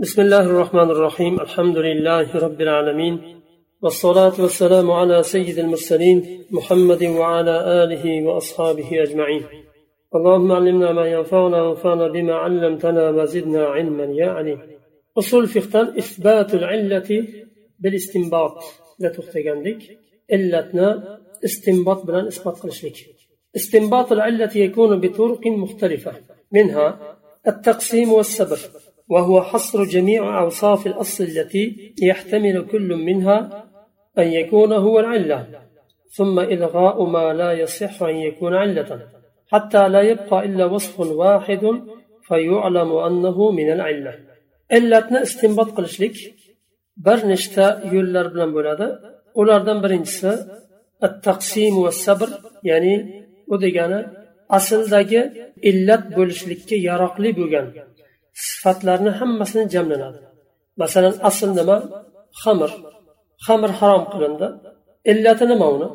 بسم الله الرحمن الرحيم الحمد لله رب العالمين والصلاة والسلام على سيد المرسلين محمد وعلى آله وأصحابه أجمعين اللهم علمنا ما ينفعنا وانفعنا بما علمتنا وزدنا علما يا عليم أصول فقه إثبات العلة بالاستنباط لا تختجندك علتنا استنباط بلان إثبات قلشلك استنباط العلة يكون بطرق مختلفة منها التقسيم والسبر وهو حصر جميع أوصاف الأصل التي يحتمل كل منها أن يكون هو العلة ثم إلغاء ما لا يصح أن يكون علة حتى لا يبقى إلا وصف واحد فيعلم أنه من العلة علتنا استنباط قلشلك برنشتا يولر بلن بولادة ulardan birinchisi التقسيم والصبر ya'ni u degani asldagi illat bo'lishlikka yaroqli bo'lgan sifatlarni hammasini jamlanadi. Masalan asl nima? Xamir. Xamir harom qilindi. Illati nima uni?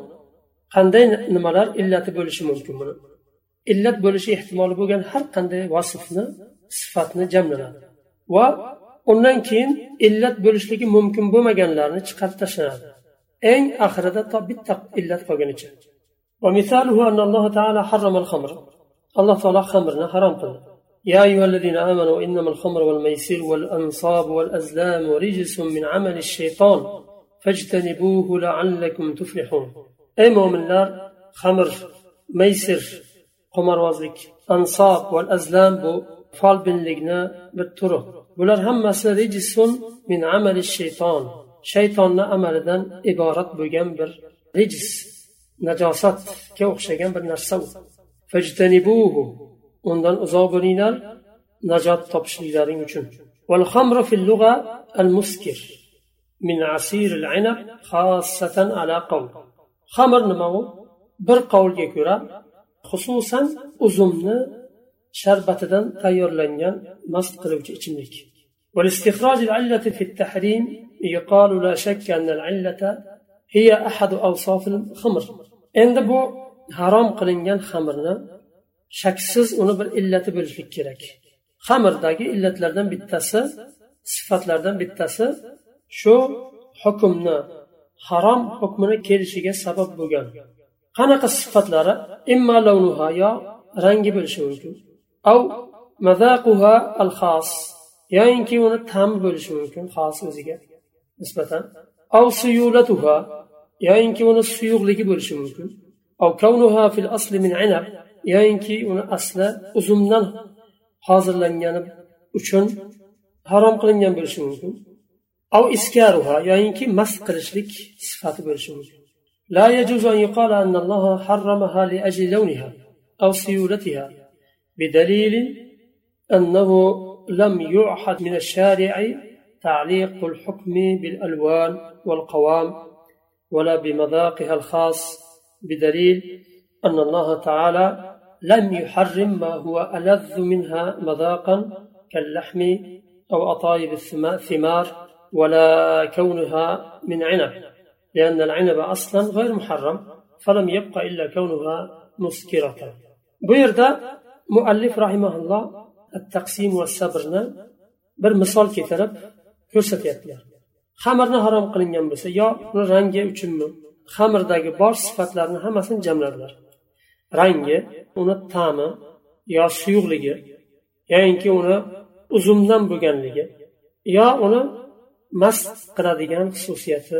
Qanday nimalar illati bo'lishi mumkin buni? Illat bo'lishi ehtimoli bo'lgan har qanday vasfni sifatni jamlanadi. Va undan keyin illat bo'lishligi mumkin bo'lmaganlarni chiqarib tashlanadi. Eng oxirida to bitta illat qolganicha alloh taolo xamrni harom qildi. الله يا أيها الذين آمنوا إنما الخمر والميسر والأنصاب والأزلام رجس من عمل الشيطان. فاجتنبوه لعلكم تفلحون. أي مؤمن خمر ميسر قمر وزلك أنصاب والأزلام بو بن لجنا بالطرق hammasi rijisun min amali shayton shaytonni amalidan iborat bo'lgan bir rijis najosatga o'xshagan bir narsa u fajtanibuhu undan uzoq bo'linglar najot topishliklaring uchun والخمر في اللغة المسكر من عصير العنب خاصة على قول خمر نمو bir qavlga ko'ra xususan uzumni sharbatidan tayyorlangan mast qiluvchi ichimlik والاستخراج العلة في التحريم يقال لا شك أن العلة هي أحد أوصاف الخمر endi bu harom qilingan xamirni shaksiz uni bir illati bo'lishlik kerak. Xamirdagi illatlardan bittasi sifatlardan bittasi shu hukmni harom hukmini kelishiga sabab bo'lgan. Qanaqa sifatlari imma lavnuha yo rangi bo'lishi mumkin? Av mazaquha al xos yoyinki uni ta'mi bo'lishi mumkin xos o'ziga nisbatan. Av suyulatuha yoyinki uni suyuqligi bo'lishi mumkin. Av kavnuha fil asli min inab yoyinki uni asli uzumdan hozirlangani uchun harom qilingan bo'lishi mumkin av iskaruha yoyinki mast qilishlik sifati bo'lishi mumkin لا يجوز أن يقال أن الله حرمها لأجل لونها أو سيولتها بدليل أنه لم يعحد من الشارع تعليق الحكم بالألوان والقوام ولا بمذاقها الخاص بدليل أن الله تعالى لم يحرم ما هو ألذ منها مذاقا كاللحم أو أطايب الثمار ولا كونها من عنب لأن العنب أصلا غير محرم فلم يبق إلا كونها مسكرة بيردا مؤلف رحمه الله التقسيم والصبرنا bir misol keltirib ko'rsatyaptilar xamirni harom qilingan bo'lsa yo uni rangi uchunmi xamirdagi bor sifatlarni hammasini jamladilar rangi uni ta'mi yo suyuqligi yoinki uni uzumdan bo'lganligi yo uni mast qiladigan xususiyati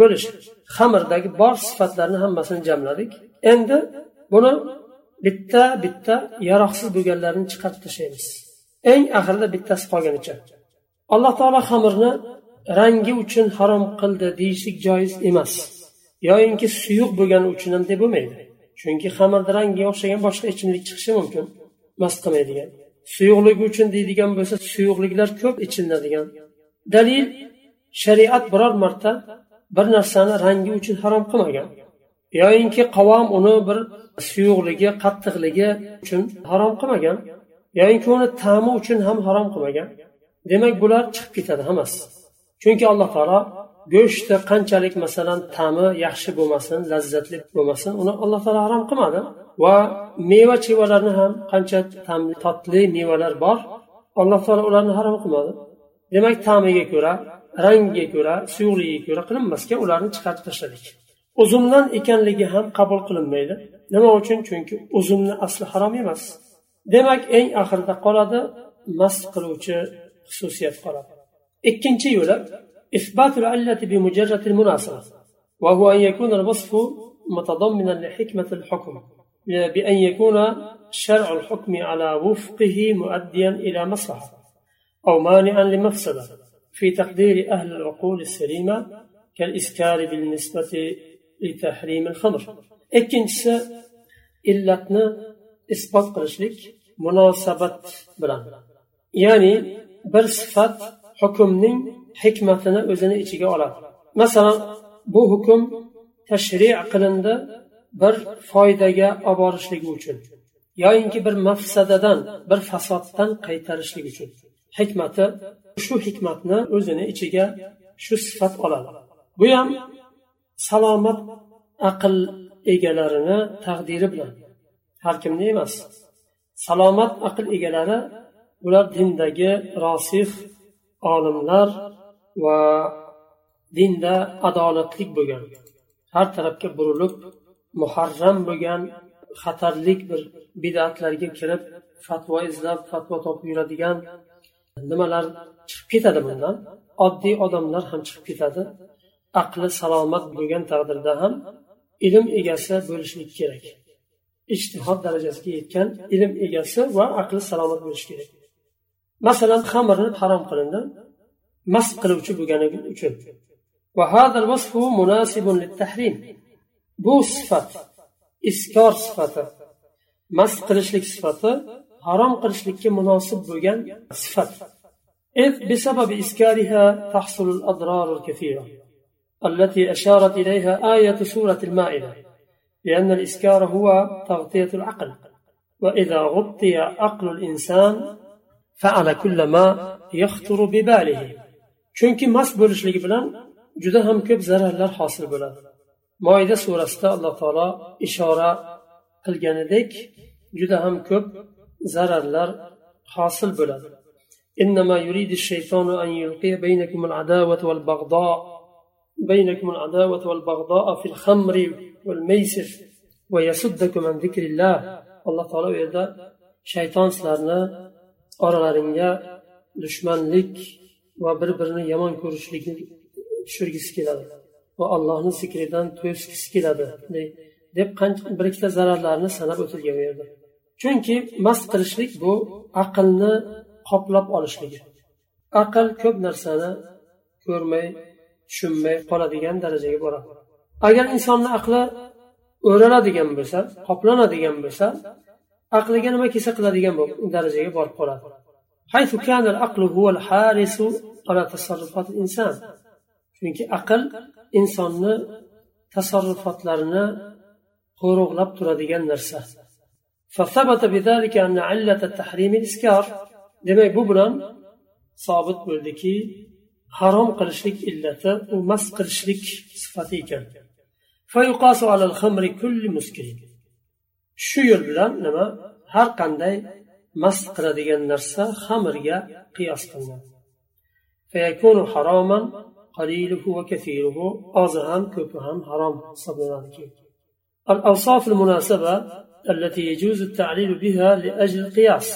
bo'lishi xamirdagi bor sifatlarni hammasini jamladik. Endi buni bitta bitta yaroqsiz bo'lganlarini chiqarib tashlaymiz. Eng oxirida bittasi qolganicha. Alloh taolo xamirni rangi uchun harom qildi deyishlik joiz emas. Yoyinki suyuq bo'lgani uchun ham deb bo'lmaydi. Chunki xamirni rangiga o'xshagan boshqa ichimlik chiqishi mumkin. Mast qilmaydigan. Suyuqligi uchun deydigan bo'lsa suyuqliklar ko'p ichiladigan. Dalil shariat biror marta bir narsani rangi uchun harom qilmagan. Yoyinki qavom uni bir suyuqligi qattiqligi uchun harom qilmagan. Yoyinki uni ta'mi uchun ham harom qilmagan. Demak bular chiqib ketadi hammasi. Chunki alloh taolo go'shtni qanchalik masalan ta'mi yaxshi bo'lmasin lazzatli bo'lmasin uni alloh taolo harom qilmadi. Va meva chevalarni ham qancha ta'mli totli mevalar bor alloh taolo ularni harom qilmadi. Demak ta'miga ko'ra rangiga ko'ra suyuqligiga ko'ra qilinmasga ularni chiqarib tashladik. Uzumdan ekanligi ham qabul qilinmaydi. Nima uchun? Chunki uzumni asli harom emas. Demak eng oxirida qoladi mast qiluvchi xususiyat qoladi. Ikkinchi yo'li إثبات العلة بمجرد المناسبة وهو أن يكون الوصف متضمنا لحكمة الحكم بأن يكون شرع الحكم على وفقه مؤديا إلى مصلحة أو مانعا لمفسدة في تقدير أهل العقول السليمة كالإسكار بالنسبة لتحريم الخمر. illatni isbot qilishlik munosabat bilan ya'ni bir sifat hukmning hikmatini o'zini ichiga oladi. Masalan bu hukm tashri qilindi bir foydaga olib borishligi uchun yoyinki bir mafsadadan bir fasoddan qaytarishlik uchun. Hikmati shu hikmatni o'zini ichiga shu sifat oladi. Bu ham salomat aql egalarini taqdiri bilan har kimni emas. Salomat aql egalari ular dindagi rosih olimlar va dinda adolatlik bo'lgan har tarafga burilib muharram bo'lgan xatarlik bir bidatlarga kirib fatvo izlab fatvo topib yuradigan nimalar chiqib ketadi bundan? Oddiy odamlar ham chiqib ketadi. Aqli salomat bo'lgan taqdirda ham ilm egasi bo'lishlik kerak. Ijtihod darajasiga yetgan ilm egasi va aqli salomat bo'lishi kerak. Masalan xamirni harom qilindi. Mast qiluvchi bo'lganligi uchun bu sifat iskor sifati mast qilishlik sifati harom qilishlikka munosib sifat إذ بسبب إسكارها تحصل الأضرار الكثيرة التي أشارت إليها آية سورة المائدة لأن الإسكار هو تغطية العقل. وإذا غطي عقل الإنسان فعل كل ما يخطر بباله. chunki mast bo'lishligi bilan juda ham ko'p zararlar hosil bo'ladi moyda surasida alloh taolo ishora qilganidek juda ham ko'p zararlar hosil bo'ladi إنما يريد الشيطان أن يلقي بينكم العداوة والبغضاء بينكم العداوة والبغضاء في الخمر والميسر ويصدكم عن ذكر الله الله تعالى يرضى شيطان سلارنا oralaringga dushmanlik va bir birini yomon ko'rishlikni tushirgisi keladi. Va allohni zikridan to'yishgisi keladi deb bir ikkita zararlarni sanab o'tilgan bu yerda. Chunki mast qilishlik bu aqlni qoplab olishligi. Aql ko'p narsani ko'rmay tushunmay qoladigan darajaga boradi. Agar insonni aqli o'raladigan bo'lsa qoplanadigan bo'lsa aqliga nima kelsa qiladigan darajaga borib qoladi. حيث كان العقل هو الحارس على تصرفات الإنسان chunki aql insonni tasarrufotlarini qo'riqlab turadigan narsa فثبت بذلك أن علة التحريم الإسكار demak bu bilan sobit bo'ldiki harom qilishlik illati u mast qilishlik sifati ekan فيقاس على الخمر كل مسكر shu yo'l bilan nima har qanday mast qiladigan narsa xamirga qiyos qilinadi فيكون حراما قليله وكثيره أظهر كفهم حرام صبر الأوصاف المناسبة التي يجوز التعليل بها لأجل القياس.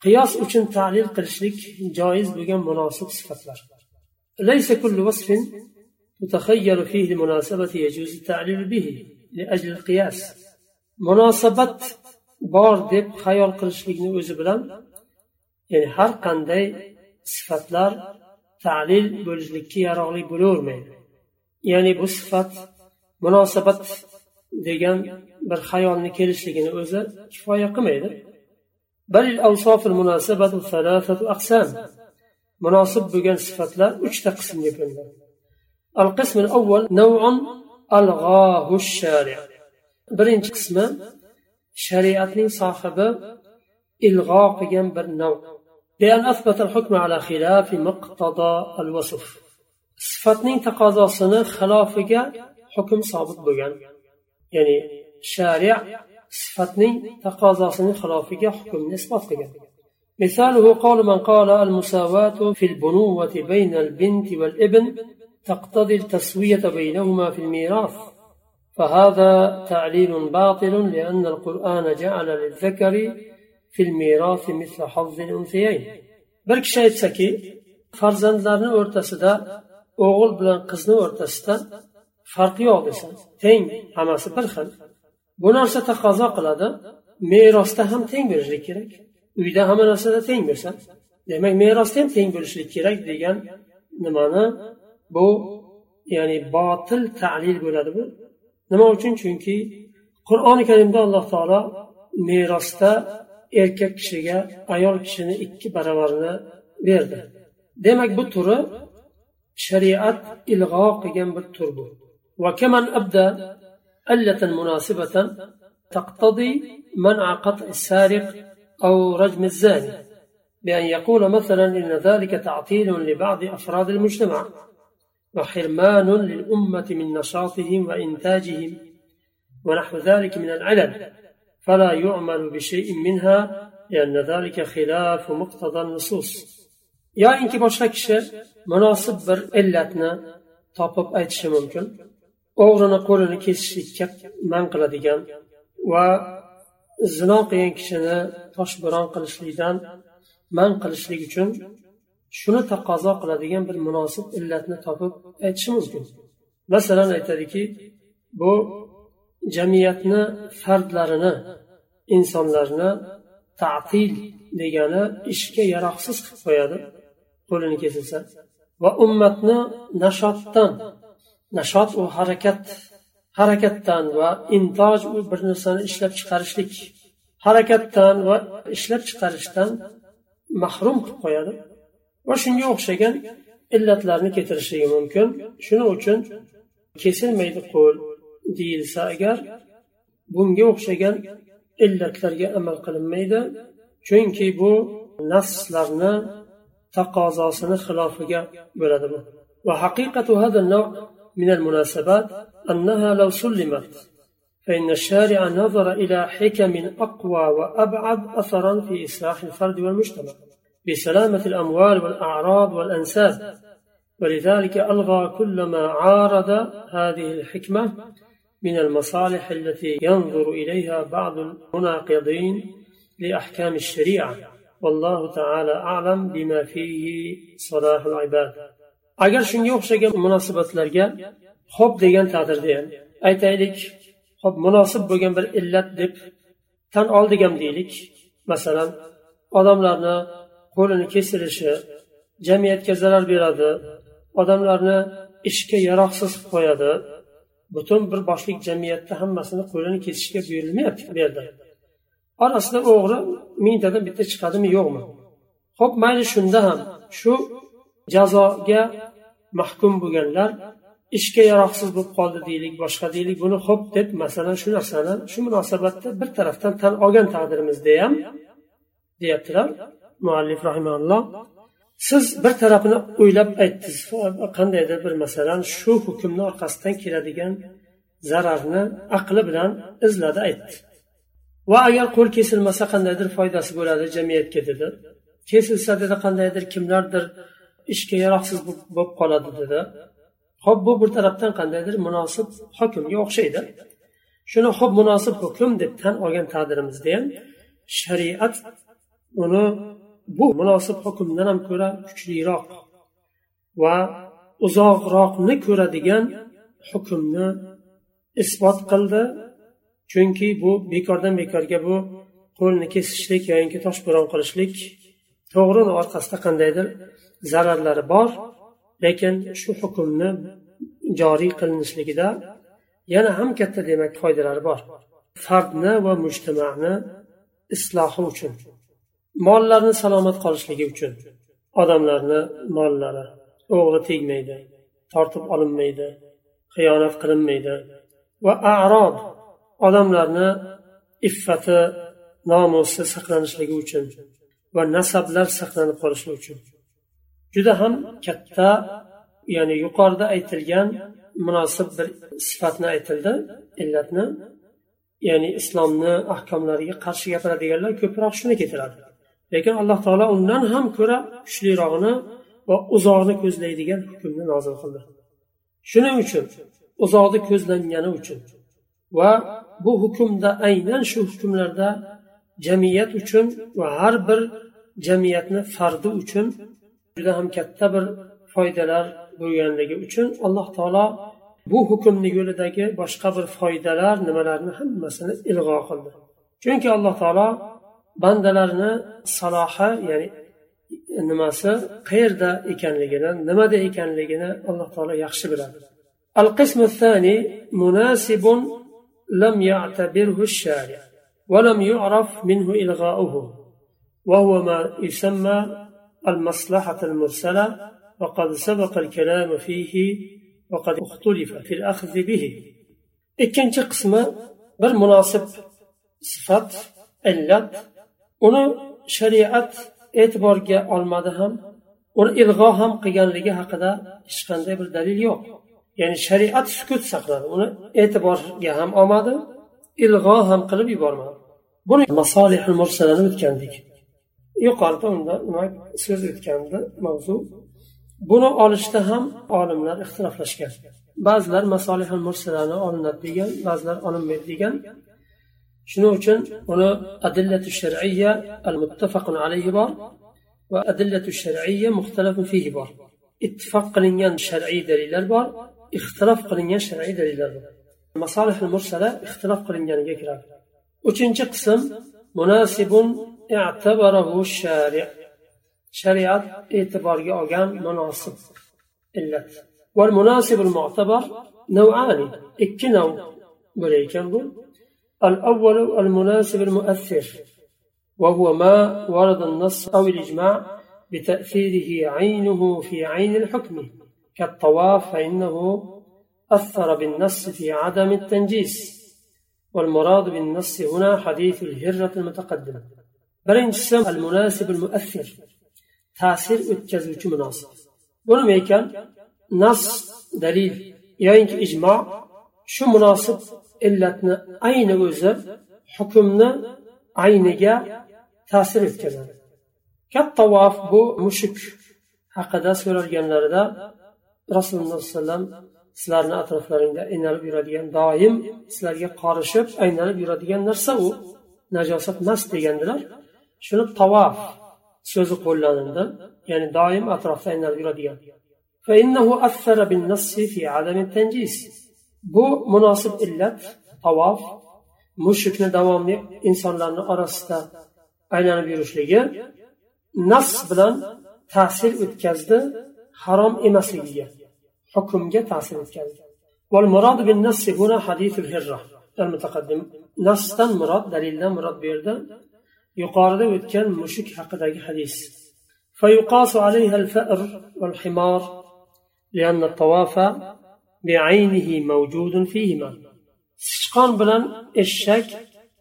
قياس uchun تعليل قلشلك جائز بجن مناسب صفتlar ليس كل وصف تتخيل فيه المناسبة يجوز التعليل به لأجل القياس. مناسبة bor deb xayol qilishlikni o'zi bilan ya'ni har qanday sifatlar talil bo'lishlikka yaroqli bo'lavermaydi. Ya'ni bu sifat munosabat degan bir xayolni kelishligini o'zi kifoya qilmaydi. Munosib bo'lgan sifatlar uchta qismga bo'linadi. Birinchi qismi shariatning sohibi ilg'o qilgan bir nav بأن أثبت الحكم على خلاف مقتضى الوصف sifatning taqozosini xilofiga hukm sobit bo'lgan ya'ni shariat sifatning taqozosini xilofiga hukmni isbot qilgan مثاله قول من قال المساواة في البنوة بين البنت والابن تقتضي التسوية بينهما في الميراث فهذا تعليل باطل لأن القرآن جعل للذكر في الميراث مثل حظ الأنثيين bir kishi aytsaki farzandlarni o'rtasida o'g'il bilan qizni o'rtasida farqi yo'q desa teng hammasi bir xil bu narsa taqozo qiladi merosda ham teng berishlik kerak uyda hamma narsada teng bo'lsa demak merosda ham teng bo'lishlik kerak degan nimani bu ya'ni botil talil bo'ladi bu nima uchun chunki qur'oni karimda alloh taolo merosda erkak kishiga ayol kishini ikki baravarini berdi demak bu turi shariat ilg'o qilgan bir tur bu وكمن أبدى ألة مناسبة تقتضي منع قطع السارق أو رجم الزاني بأن يقول مثلا إن ذلك تعطيل لبعض أفراد المجتمع وحرمان للأمة من نشاطهم وإنتاجهم ونحو ذلك من العلل فلا يعمل بشيء منها لأن ذلك خلاف مقتضى النصوص يا إنك boshqa kishi munosib bir illatni topib aytishi mumkin o'g'rini qo'lini kesishlikka man qiladigan va zino qilgan kishini toshbo'ron qilishlikdan man qilishlik uchun shuni taqozo qiladigan bir munosib illatni topib aytishi mumkin. Masalan aytadiki bu jamiyatni fardlarini insonlarni tatil degani ishga yaroqsiz qilib qo'yadi qo'lini kesilsa va ummatni nashotdan nashot u harakat harakatdan va intoj u bir narsani ishlab chiqarishlik harakatdan va ishlab chiqarishdan mahrum qilib qo'yadi. va shunga o'xshagan illatlarni keltirishligi mumkin shuning uchun kesilmaydi qo'l deyilsa agar bunga o'xshagan illatlarga amal qilinmaydi chunki bu nafslarni taqozosini xilofiga bo'ladi bu va haqiqatu hada من المناسبات أنها لو سلمت فإن الشارع نظر إلى حكم أقوى وأبعد أثرا في إصلاح الفرد والمجتمع بسلامة الأموال والأعراض والأنساب. ولذلك ألغى كل ما عارض هذه الحكمة من المصالح التي ينظر إليها بعض المناقضين لأحكام الشريعة. والله تعالى أعلم بما فيه صلاح العباد. agar shunga o'xshagan munosabatlarga xo'p degan taqdirda ham aytaylik hop munosib bo'lgan bir illat deb tan oldik ham deylik masalan odamlarni qo'lini kesilishi jamiyatga zarar beradi. Odamlarni ishga yaroqsiz qilib qo'yadi. Butun bir boshlik jamiyatda hammasini qo'lini kesishga buyurilmayapti bu yerda. Orasida o'g'ri mingtadan bitta chiqadimi yo'qmi? Ho'p mayli shunda ham. Shu jazoga mahkum bo'lganlar ishga yaroqsiz bo'lib qoldi deylik boshqa deylik. Buni xo'p deb masalan shu narsani shu munosabatda bir tarafdan tan olgan taqdirimizda ham deyaptilar. Muallif rahimalloh siz bir tarafini o'ylab aytdingiz. Qandaydir bir masalan shu hukmni orqasidan keladigan zararni aqli bilan izladi aytdi. Va agar qo'l kesilmasa qandaydir foydasi bo'ladi jamiyatga dedi. Kesilsa dedi qandaydir kimlardir ishga yaroqsiz bo'lib qoladi dedi. Ho'p bu bir tarafdan qandaydir munosib hukmga o'xshaydi. Shuni ho'p munosib hukm deb tan olgan taqdirimizda ham shariat uni bu munosib hukmdan ham ko'ra kuchliroq va uzoqroqni ko'radigan hukmni isbot qildi. Chunki bu bekordan bekorga bu qo'lni kesishlik yoki toshbo'ron qilishlik to'g'rini orqasida qandaydir zararlari bor. Lekin shu hukmni joriy qilinishligida yana ham katta demak foydalari bor. Fardni va mujtamani islohi uchun. Mollarni salomat qolishligi uchun. Odamlarni mollari o'g'ri tegmaydi tortib olinmaydi xiyonat qilinmaydi va arob odamlarni iffati nomusi saqlanishligi uchun va nasablar saqlanib qolishi uchun. Juda ham katta ya'ni yuqorida aytilgan munosib bir sifatni aytildi illatni ya'ni islomni ahkomlariga qarshi gapiradiganlar ko'proq shuni keltiradi. Lekin alloh taolo undan ham ko'ra kuchlirog'ini va uzoqni ko'zlaydigan hukmni nozil qildi. Shuning uchun uzoqni ko'zlangani uchun va bu hukmda aynan shu hukmlarda jamiyat uchun va har bir jamiyatni fardi uchun juda ham katta bir foydalar bo'lganligi uchun alloh taolo bu hukmni yo'lidagi boshqa bir foydalar nimalarni hammasini ilg'o qildi. Chunki alloh taolo bandalarni salohi ya'ni nimasi qayerda ekanligini nimada ekanligini alloh taolo yaxshi biladi القسم الثاني مناسب لم يعتبره الشارع ولم يعرف منه إلغاؤه وهو ما يسمى المصلحة المرسلة وقد سبق الكلام فيه وقد اختلف في الأخذ به ikkinchi qismi bir munosib sifat illat uni shariat e'tiborga olmadi ham uni ilg'o ham qilganligi haqida hech qanday bir dalil yo'q. Ya'ni shariat sukut saqladi uni e'tiborga ham olmadi ilg'o ham qilib yubormadi. Buni masolihul mursalani o'tgandik. Yuqorida unda nima so'z o'tgandi mavzu. Buni olishda ham olimlar ixtiloflashgan ba'zilar masolihul mursalani olinadi degan ba'zilar olinmaydi degan. Shuning uchun uni adillatu shar'iyya al muttafaqun alayhi bor va adillatu shar'iyya muxtalafun fihi bor ittifoq qilingan shar'iy dalillar bor ixtilof qilingan shar'iy dalillar bor masolihul mursala ixtilof qilinganiga kiradi uchinchi qism munasibun i'tabarahu shari' shariat e'tiborga olgan munosib illat والمناسب المعتبر نوعان ikki nav bo'lar ekan bu الأول المناسب المؤثر وهو ما ورد النص أو الإجماع بتأثيره عينه في عين الحكم كالطواف فإنه أثر بالنص في عدم التنجيس والمراد بالنص هنا حديث الهرة المتقدم برنجس المناسب المؤثر تأثير أتكزوج مناسب ونميكا نص دليل يعني إجماع شو مناسب؟ İllatni ayni o'zi hukmni ayniga ta'sir etkazadi kattavof bu mushuk haqida so'ralganlarida rasululloh alayhi vasallam sizlarni atroflaringda aylanib yuradigan doim sizlarga qorishib aylanib yuradigan narsa u najosat emas degandilar shuni tavof so'zi qo'llanildi ya'ni doim atrofda aylanib yuradigan bu munosib illat tavof mushukni davomli insonlarni orasida aylanib yurishligi nas bilan ta'sir o'tkazdi harom emasligiga hukmga ta'sir o'tkazdi والمراد بالنص هنا حديث الهرة المتقدم نصا مراد دليلنا مراد بيردا يقارد ويتكن مشك حقد حديث فيقاس عليها الفأر والحمار لأن الطواف بعينه موجود فيهما sichqon bilan eshak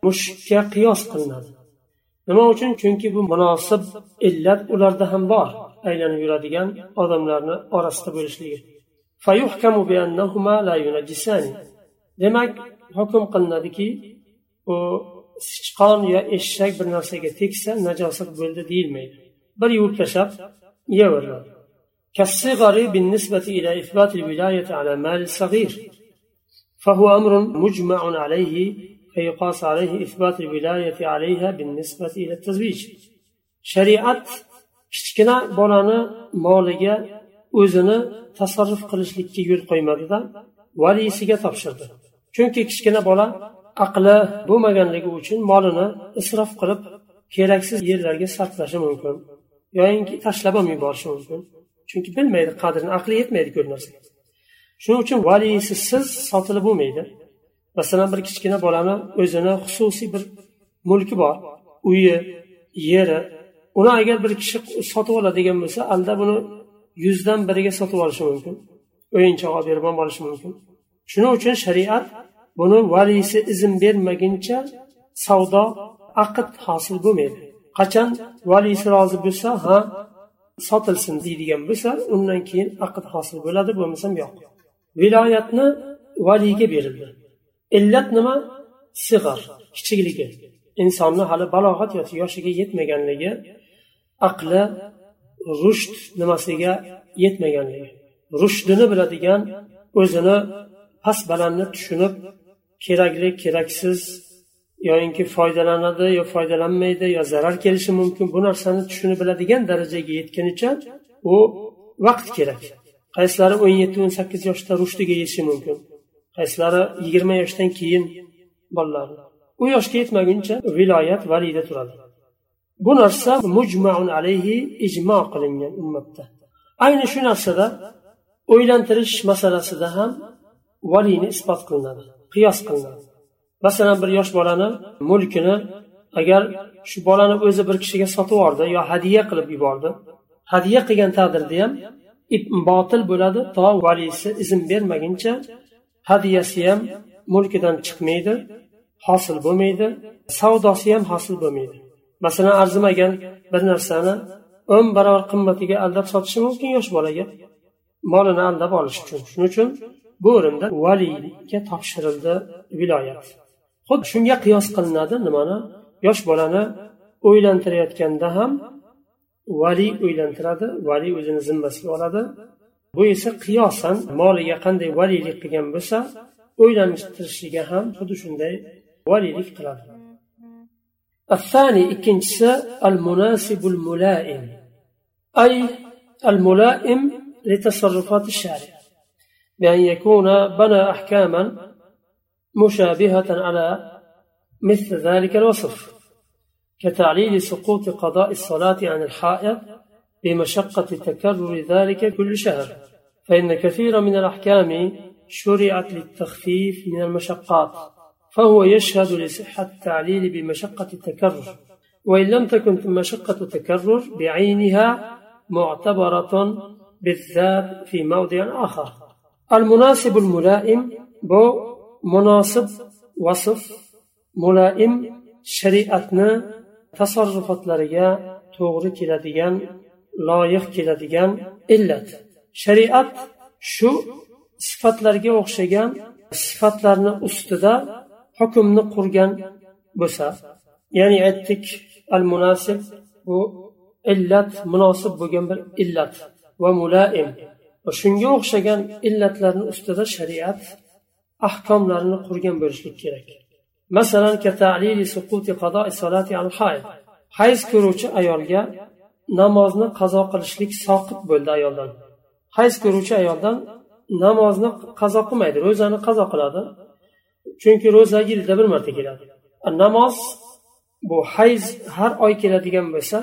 mushukka qiyos qilinadi nima uchun chunki bu munosib illat ularda ham bor aylanib yuradigan odamlarni orasida bo'lishligi demak hukm qilinadiki u sichqon yo eshak bir narsaga tegsa najosat bo'ldi deyilmaydi bir yuvib tashlab yeyaveriladi كالصغر بالنسبة إلى إثبات الولاية على مال الصغير فهو أمر مجمع عليه فيقاس عليه إثبات الولاية عليها بالنسبة إلى التزويج شريعة kichkina bolani moliga o'zini tasarruf qilishlikka yo'l qo'ymadida valiysiga topshirdi chunki kichkina bola aqli bo'lmaganligi uchun molini isrof qilib keraksiz yerlarga sarflashi mumkin yoyinki tashlab ham yuborishi mumkin Chunki bilmaydi qadrini aqli yetmaydi ko'p narsaga. Shuning uchun valiysiz sotilib bo'lmaydi. Masalan bir kichkina bolani o'zini xususiy bir mulki bor. Uyi yeri. Uni agar bir kishi sotib oladigan bo'lsa alda buni yuzdan biriga sotib olishi mumkin. O'yinchoq olib berib ham olishi mumkin. Shuning uchun shariat buni valiysi izn bermaguncha savdo aqd hosil bo'lmaydi. Qachon valiysi rozi bo'lsa ha sotilsin deydigan bo'lsa undan keyin aqd hosil bo'ladi bo'lmasam yo'q. Viloyatni valiyga berildi. Illat nima? Sig'ar kichikligi insonni hali balog'at yoki yoshiga yetmaganligi aqli rusht nimasiga yetmaganligi. Rushdini biladigan o'zini past balandni tushunib kerakli keraksiz yoyinki foydalanadi yo foydalanmaydi yo zarar kelishi mumkin. Bu narsani tushunib biladigan darajaga yetgunicha u vaqt kerak. Qaysilari o'n yetti o'n sakkiz yoshda rushdiga yetishi mumkin. Qaysilari yigirma yoshdan keyin bolalar. U yoshga yetmaguncha viloyat valiyda turadi. Bu narsa mujmaun alayhi ijmo qilingan ummatda. Ayni shu narsada o'ylantirish masalasida ham valiyni isbot qilinadi qiyos qilinadi. Masalan bir yosh bolani mulkini agar shu bolani o'zi bir kishiga sotib yubordi yo hadya qilib yubordi hadya qilgan taqdirda ham botil bo'ladi to valisi izn bermaguncha hadyasi ham mulkidan chiqmaydi hosil bo'lmaydi savdosi ham hosil bo'lmaydi. Masalan arzimagan bir narsani o'n barobar qimmatiga aldab sotishi mumkin yosh bolaga molini aldab olish uchun. Shuning uchun bu o'rinda valiyga topshirildi viloyat. xuddi shunga qiyos qilinadi nimani yosh bolani o'ylantirayotganda ham valiy o'ylantiradi valiy o'zini zimmasiga oladi bu esa qiyosan moliga qanday valiylik qilgan bo'lsa o'ylantirishiga ham xuddi shunday valiylik qiladi الثاني إكنس المناسب الملائم أي الملائم لتصرفات الشارع بأن يكون بنى أحكاما مشابهة على مثل ذلك الوصف كتعليل سقوط قضاء الصلاة عن الحائض بمشقة تكرر ذلك كل شهر فإن كثيرا من الأحكام شرعت للتخفيف من المشقات فهو يشهد لصحة التعليل بمشقة التكرر وإن لم تكن مشقة التكرر بعينها معتبرة بالذات في موضع آخر. المناسب الملائم بو munosib vasf muloim shariatni tasarrufotlariga to'g'ri keladigan loyiq keladigan illat. Shariat shu sifatlarga o'xshagan sifatlarni ustida hukmni qurgan bo'lsa ya'ni aytdik al munasib bu illat munosib bo'lgan bir illat va mulaim shunga o'xshagan illatlarni ustida shariat ahkomlarni qurgan bo'lishlik kerak. Masalan hayz ko'ruvchi ayolga namozni qazo qilishlik soqit bo'ldi ayoldan. Hayz ko'ruvchi ayoldan namozni qazo qilmaydi ro'zani qazo qiladi. Chunki ro'za yilda bir marta keladi. Namoz bu hayz har oy keladigan bo'lsa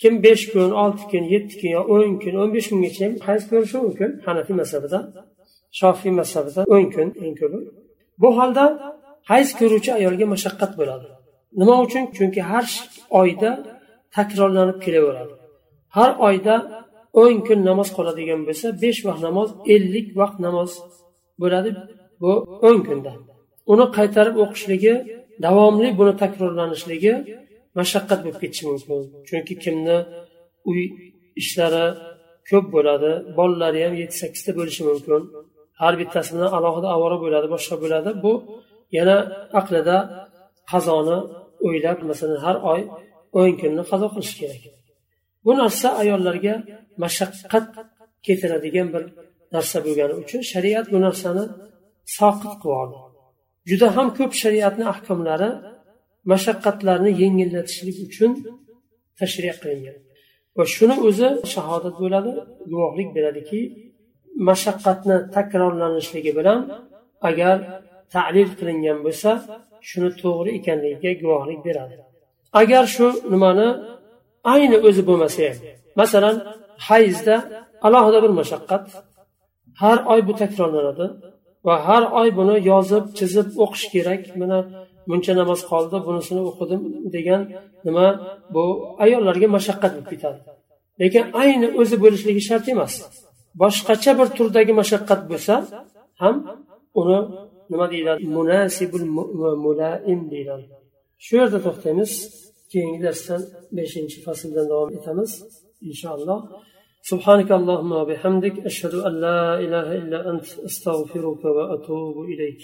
kim besh kun olti kun yetti kun yo o'n kun o'n besh kungacha hayz ko'rishi mumkin hanafiy mazhabida. Shofiy mazhabida o'n kun eng ko'pi bu holda hayz ko'ruvchi ayolga mashaqqat bo'ladi. Nima uchun? Chunki har oyda takrorlanib kelaveradi. Har oyda o'n kun namoz qoladigan bo'lsa besh vaqt namoz ellik vaqt namoz bo'ladi bu o'n kunda. Uni qaytarib o'qishligi davomli buni takrorlanishligi mashaqqat bo'lib ketishi mumkin. Chunki kimni uy ishlari ko'p bo'ladi bolalari ham yetti sakkizta bo'lishi mumkin. Har bittasi bilan alohida avora bo'ladi boshqa bo'ladi. Bu yana aqlida qazoni o'ylab masalan har oy o'n kunni qazo qilish kerak. Bu narsa ayollarga mashaqqat keltiradigan bir narsa bo'lgani uchun shariat bu narsani soqit qilib juda ham ko'p shariatni ahkomlari mashaqqatlarni yengillatishlik uchun tashriq qilingan. Va shuni o'zi shahodat bo'ladi guvohlik beradiki mashaqqatni takrorlanishligi bilan agar ta'lil qilingan bo'lsa shuni to'g'ri ekanligiga guvohlik beradi. Agar shu nimani ayni o'zi bo'lmasa ham masalan hayzda alohida bir mashaqqat har oy bu takrorlanadi va har oy buni yozib chizib o'qish kerak mana buncha namoz qoldi bunisini o'qidim degan nima bu ayollarga mashaqqat bo'lib ketadi. Lekin ayni o'zi bo'lishligi shart emas. boshqacha bir turdagi mashaqqat bo'lsa ham uni nima deyiladi munasibul mulaim deyiladi shu yerda to'xtaymiz keyingi darsdan beshinchi fasldan davom etamiz inshaalloh سبحانك اللهم وبحمدك أشهد أن لا إله إلا أنت أستغفرك وأتوب إليك